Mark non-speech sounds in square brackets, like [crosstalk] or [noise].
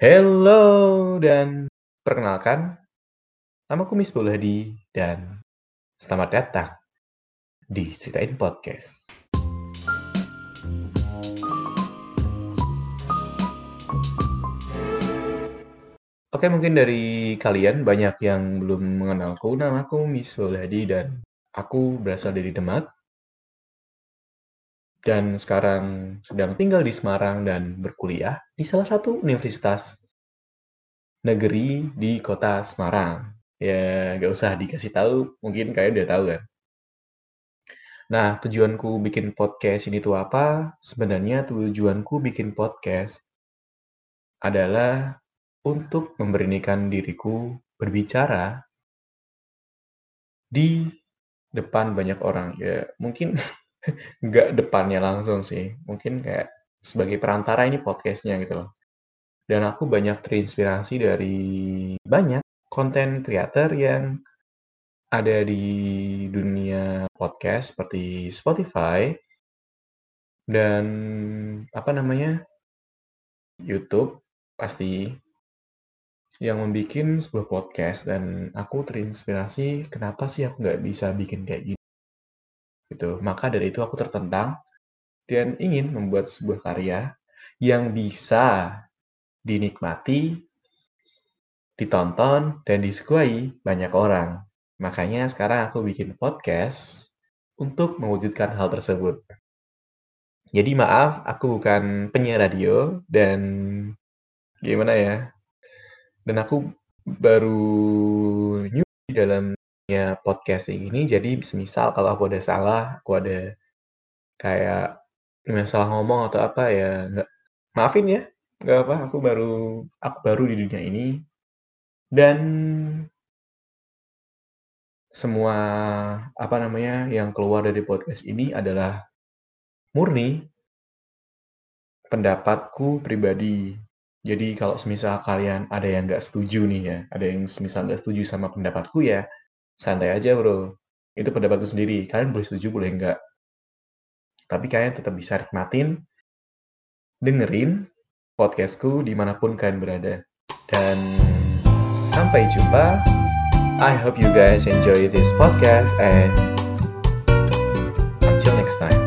Hello dan perkenalkan, namaku Miss Hadi dan selamat datang di Ceritain Podcast. Oke, mungkin dari kalian banyak yang belum mengenalku. Namaku Miss Hadi dan aku berasal dari Demak. Dan sekarang sedang tinggal di Semarang dan berkuliah di salah satu universitas negeri di kota Semarang. Ya, gak usah dikasih tahu, mungkin kalian udah tahu kan. Nah, tujuanku bikin podcast ini tuh apa? Sebenarnya tujuanku bikin podcast adalah untuk memberanikan diriku berbicara di depan banyak orang. Ya, mungkin [laughs] nggak depannya langsung sih. Mungkin kayak sebagai perantara ini podcastnya gitu loh. Dan aku banyak terinspirasi dari banyak konten creator yang ada di dunia podcast seperti Spotify dan apa namanya YouTube pasti yang membuat sebuah podcast dan aku terinspirasi kenapa sih aku nggak bisa bikin kayak gitu gitu. Maka dari itu aku tertentang dan ingin membuat sebuah karya yang bisa dinikmati, ditonton, dan disukai banyak orang. Makanya sekarang aku bikin podcast untuk mewujudkan hal tersebut. Jadi maaf, aku bukan penyiar radio dan gimana ya. Dan aku baru new dalam ya podcasting ini jadi semisal kalau aku ada salah aku ada kayak salah ngomong atau apa ya nggak maafin ya nggak apa aku baru aku baru di dunia ini. Dan semua apa namanya yang keluar dari podcast ini adalah murni pendapatku pribadi. Jadi kalau semisal kalian ada yang nggak setuju nih ya ada yang semisal nggak setuju sama pendapatku ya santai aja bro. Itu pendapatku sendiri. Kalian boleh setuju boleh enggak? Tapi kalian tetap bisa nikmatin dengerin podcastku di mana pun kalian berada. Dan sampai jumpa. I hope you guys enjoy this podcast and until next time